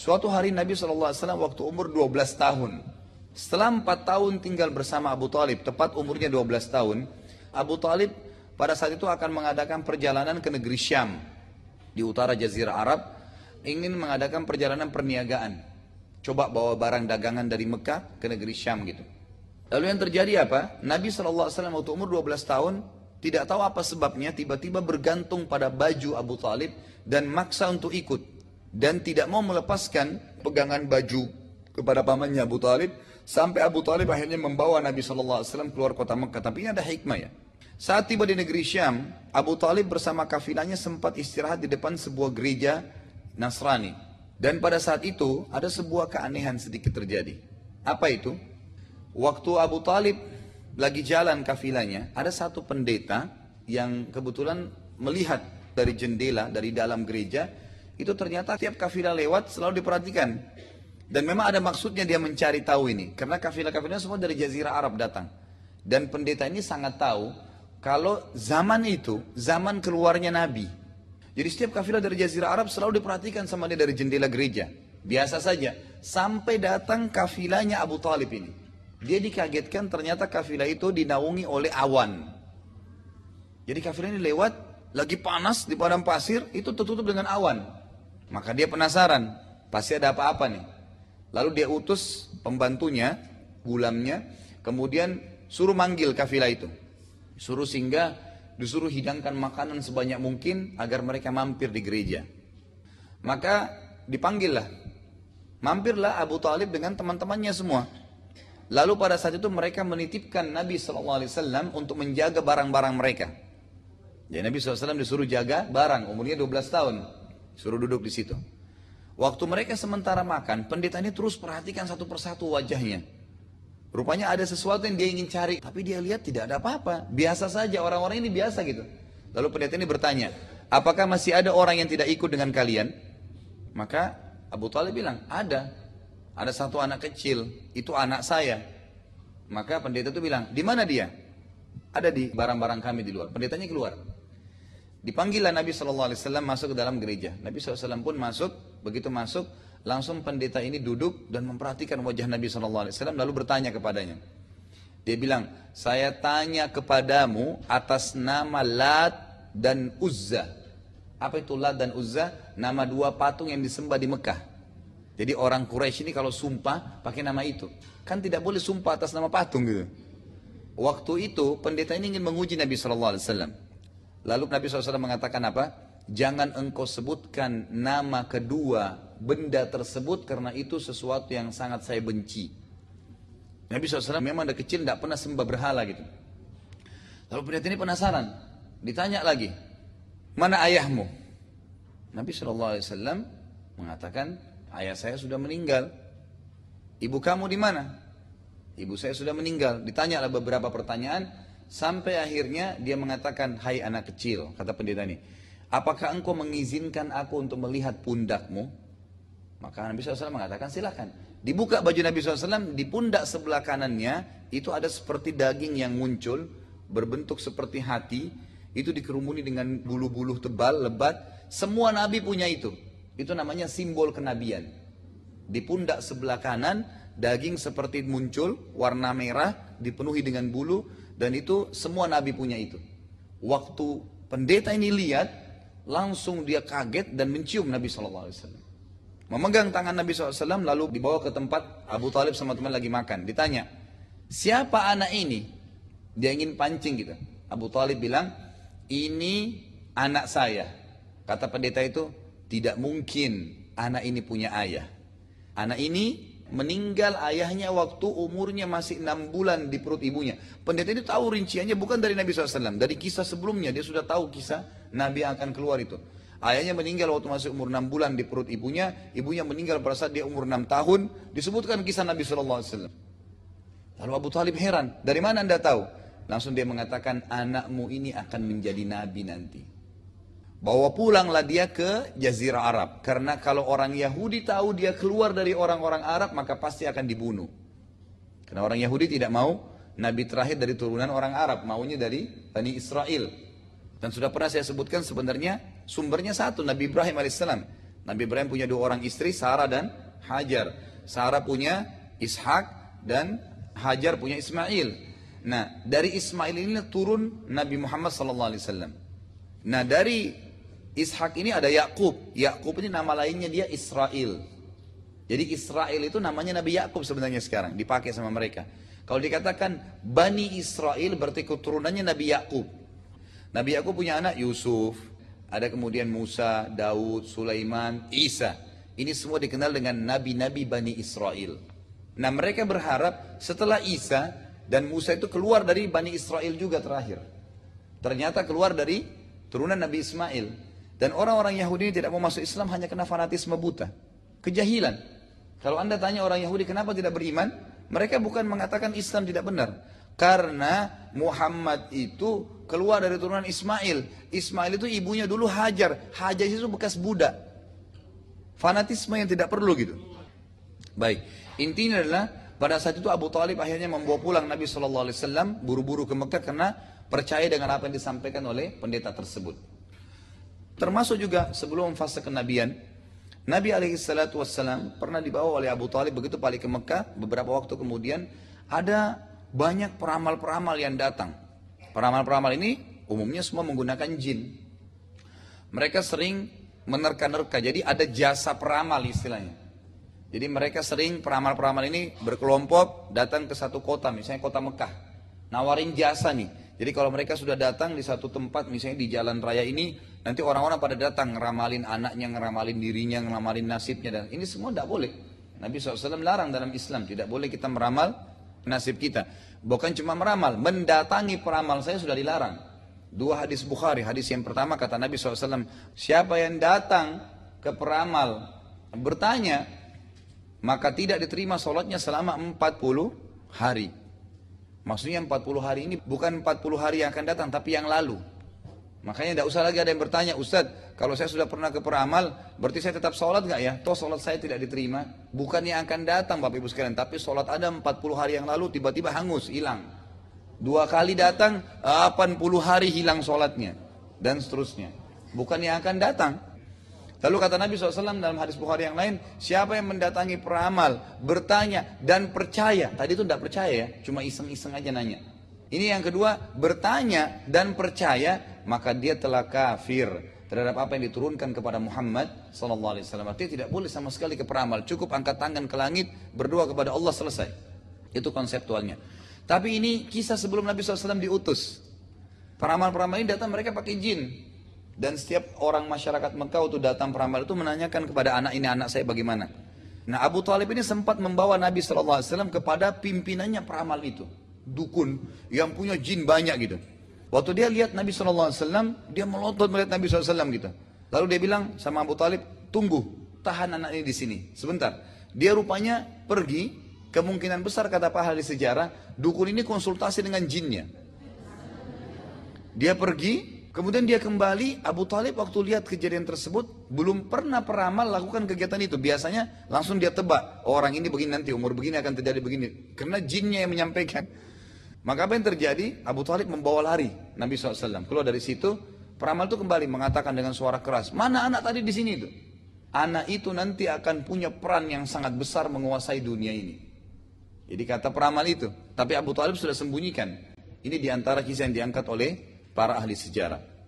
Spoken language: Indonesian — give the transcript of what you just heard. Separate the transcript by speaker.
Speaker 1: Suatu hari Nabi SAW waktu umur 12 tahun. Setelah 4 tahun tinggal bersama Abu Talib, tepat umurnya 12 tahun, Abu Talib pada saat itu akan mengadakan perjalanan ke negeri Syam di utara Jazirah Arab, ingin mengadakan perjalanan perniagaan. Coba bawa barang dagangan dari Mekah ke negeri Syam gitu. Lalu yang terjadi apa? Nabi SAW waktu umur 12 tahun tidak tahu apa sebabnya tiba-tiba bergantung pada baju Abu Talib dan maksa untuk ikut dan tidak mau melepaskan pegangan baju kepada pamannya Abu Talib sampai Abu Talib akhirnya membawa Nabi SAW keluar kota Mekah. Tapi ini ada hikmah ya. Saat tiba di negeri Syam, Abu Talib bersama kafilahnya sempat istirahat di depan sebuah gereja Nasrani. Dan pada saat itu ada sebuah keanehan sedikit terjadi. Apa itu? Waktu Abu Talib lagi jalan kafilahnya, ada satu pendeta yang kebetulan melihat dari jendela, dari dalam gereja, itu ternyata tiap kafilah lewat selalu diperhatikan. Dan memang ada maksudnya dia mencari tahu ini. Karena kafilah-kafilah semua dari jazirah Arab datang. Dan pendeta ini sangat tahu kalau zaman itu, zaman keluarnya Nabi. Jadi setiap kafilah dari jazirah Arab selalu diperhatikan sama dia dari jendela gereja. Biasa saja. Sampai datang kafilahnya Abu Talib ini. Dia dikagetkan ternyata kafilah itu dinaungi oleh awan. Jadi kafilah ini lewat, lagi panas di padang pasir, itu tertutup dengan awan. Maka dia penasaran, pasti ada apa-apa nih. Lalu dia utus pembantunya, gulamnya, kemudian suruh manggil kafilah itu. Suruh singgah, disuruh hidangkan makanan sebanyak mungkin agar mereka mampir di gereja. Maka dipanggillah. Mampirlah Abu Talib dengan teman-temannya semua. Lalu pada saat itu mereka menitipkan Nabi SAW untuk menjaga barang-barang mereka. Jadi Nabi SAW disuruh jaga barang, umurnya 12 tahun. Suruh duduk di situ. Waktu mereka sementara makan, pendeta ini terus perhatikan satu persatu wajahnya. Rupanya ada sesuatu yang dia ingin cari, tapi dia lihat tidak ada apa-apa. Biasa saja, orang-orang ini biasa gitu. Lalu pendeta ini bertanya, apakah masih ada orang yang tidak ikut dengan kalian? Maka Abu Talib bilang, ada. Ada satu anak kecil, itu anak saya. Maka pendeta itu bilang, di mana dia? Ada di barang-barang kami di luar. Pendetanya keluar. Dipanggillah Nabi SAW masuk ke dalam gereja. Nabi SAW pun masuk, begitu masuk, langsung pendeta ini duduk dan memperhatikan wajah Nabi SAW, lalu bertanya kepadanya. Dia bilang, saya tanya kepadamu atas nama Lat dan Uzza. Apa itu Lat dan Uzza? Nama dua patung yang disembah di Mekah. Jadi orang Quraisy ini kalau sumpah pakai nama itu. Kan tidak boleh sumpah atas nama patung gitu. Waktu itu pendeta ini ingin menguji Nabi SAW. Lalu Nabi SAW mengatakan apa? Jangan engkau sebutkan nama kedua benda tersebut karena itu sesuatu yang sangat saya benci. Nabi SAW memang ada kecil tidak pernah sembah berhala gitu. Lalu pendeta ini penasaran. Ditanya lagi, mana ayahmu? Nabi SAW mengatakan, ayah saya sudah meninggal. Ibu kamu di mana? Ibu saya sudah meninggal. Ditanya beberapa pertanyaan, Sampai akhirnya dia mengatakan, hai anak kecil, kata pendeta ini. Apakah engkau mengizinkan aku untuk melihat pundakmu? Maka Nabi SAW mengatakan, silakan. Dibuka baju Nabi SAW, di pundak sebelah kanannya, itu ada seperti daging yang muncul, berbentuk seperti hati, itu dikerumuni dengan bulu-bulu tebal, lebat. Semua Nabi punya itu. Itu namanya simbol kenabian. Di pundak sebelah kanan, daging seperti muncul, warna merah, dipenuhi dengan bulu, dan itu semua nabi punya itu. Waktu pendeta ini lihat, langsung dia kaget dan mencium Nabi SAW. Memegang tangan Nabi SAW lalu dibawa ke tempat Abu Talib sama teman lagi makan. Ditanya, siapa anak ini? Dia ingin pancing gitu. Abu Talib bilang, ini anak saya. Kata pendeta itu, tidak mungkin anak ini punya ayah. Anak ini meninggal ayahnya waktu umurnya masih enam bulan di perut ibunya. Pendeta itu tahu rinciannya bukan dari Nabi SAW, dari kisah sebelumnya dia sudah tahu kisah Nabi akan keluar itu. Ayahnya meninggal waktu masih umur enam bulan di perut ibunya, ibunya meninggal pada saat dia umur enam tahun, disebutkan kisah Nabi SAW. Lalu Abu Talib heran, dari mana anda tahu? Langsung dia mengatakan, anakmu ini akan menjadi nabi nanti. Bawa pulanglah dia ke Jazirah Arab. Karena kalau orang Yahudi tahu dia keluar dari orang-orang Arab, maka pasti akan dibunuh. Karena orang Yahudi tidak mau Nabi terakhir dari turunan orang Arab, maunya dari Bani Israel. Dan sudah pernah saya sebutkan sebenarnya sumbernya satu, Nabi Ibrahim alaihissalam. Nabi Ibrahim punya dua orang istri, Sarah dan Hajar. Sarah punya Ishak dan Hajar punya Ismail. Nah, dari Ismail ini turun Nabi Muhammad SAW. Nah, dari Ishak ini ada Yakub. Yakub ini nama lainnya dia Israel. Jadi Israel itu namanya Nabi Yakub sebenarnya sekarang dipakai sama mereka. Kalau dikatakan Bani Israel berarti keturunannya Nabi Yakub. Nabi Yakub punya anak Yusuf, ada kemudian Musa, Daud, Sulaiman, Isa. Ini semua dikenal dengan nabi-nabi Bani Israel. Nah mereka berharap setelah Isa dan Musa itu keluar dari Bani Israel juga terakhir. Ternyata keluar dari turunan Nabi Ismail. Dan orang-orang Yahudi ini tidak mau masuk Islam hanya karena fanatisme buta. Kejahilan. Kalau anda tanya orang Yahudi kenapa tidak beriman, mereka bukan mengatakan Islam tidak benar. Karena Muhammad itu keluar dari turunan Ismail. Ismail itu ibunya dulu Hajar. Hajar itu bekas budak. Fanatisme yang tidak perlu gitu. Baik, intinya adalah pada saat itu Abu Talib akhirnya membawa pulang Nabi Wasallam buru-buru ke Mekah karena percaya dengan apa yang disampaikan oleh pendeta tersebut. Termasuk juga sebelum fase kenabian, Nabi alaihi salatu pernah dibawa oleh Abu Talib begitu balik ke Mekah beberapa waktu kemudian ada banyak peramal-peramal yang datang. Peramal-peramal ini umumnya semua menggunakan jin. Mereka sering menerka-nerka, jadi ada jasa peramal istilahnya. Jadi mereka sering peramal-peramal ini berkelompok datang ke satu kota, misalnya kota Mekah. Nawarin jasa nih. Jadi kalau mereka sudah datang di satu tempat, misalnya di jalan raya ini, nanti orang-orang pada datang ngeramalin anaknya, ngeramalin dirinya, ngeramalin nasibnya. Dan ini semua tidak boleh. Nabi SAW larang dalam Islam, tidak boleh kita meramal nasib kita. Bukan cuma meramal, mendatangi peramal saya sudah dilarang. Dua hadis Bukhari, hadis yang pertama kata Nabi SAW, siapa yang datang ke peramal bertanya, maka tidak diterima sholatnya selama 40 hari. Maksudnya 40 hari ini bukan 40 hari yang akan datang, tapi yang lalu. Makanya tidak usah lagi ada yang bertanya, Ustadz, kalau saya sudah pernah ke peramal, berarti saya tetap sholat nggak ya? Toh sholat saya tidak diterima. Bukan yang akan datang Bapak Ibu sekalian, tapi sholat ada 40 hari yang lalu tiba-tiba hangus, hilang. Dua kali datang, 80 hari hilang sholatnya. Dan seterusnya. Bukan yang akan datang. Lalu kata Nabi SAW dalam hadis Bukhari yang lain, siapa yang mendatangi peramal, bertanya dan percaya. Tadi itu tidak percaya ya, cuma iseng-iseng aja nanya. Ini yang kedua, bertanya dan percaya, maka dia telah kafir terhadap apa yang diturunkan kepada Muhammad sallallahu alaihi wasallam. Artinya tidak boleh sama sekali ke peramal, cukup angkat tangan ke langit, berdoa kepada Allah selesai. Itu konseptualnya. Tapi ini kisah sebelum Nabi SAW diutus. Peramal-peramal ini datang mereka pakai jin. Dan setiap orang masyarakat Mekah itu datang peramal itu menanyakan kepada anak ini anak saya bagaimana. Nah Abu Talib ini sempat membawa Nabi SAW kepada pimpinannya peramal itu dukun yang punya jin banyak gitu. Waktu dia lihat Nabi SAW, dia melotot melihat Nabi SAW gitu. Lalu dia bilang sama Abu Talib, tunggu, tahan anak ini di sini, sebentar. Dia rupanya pergi, kemungkinan besar kata Pak ahli sejarah, dukun ini konsultasi dengan jinnya. Dia pergi, kemudian dia kembali, Abu Talib waktu lihat kejadian tersebut, belum pernah peramal lakukan kegiatan itu. Biasanya langsung dia tebak, oh, orang ini begini nanti, umur begini akan terjadi begini. Karena jinnya yang menyampaikan. Maka apa yang terjadi? Abu Talib membawa lari Nabi SAW. Keluar dari situ, peramal itu kembali mengatakan dengan suara keras, mana anak tadi di sini itu? Anak itu nanti akan punya peran yang sangat besar menguasai dunia ini. Jadi kata peramal itu. Tapi Abu Talib sudah sembunyikan. Ini di antara kisah yang diangkat oleh para ahli sejarah.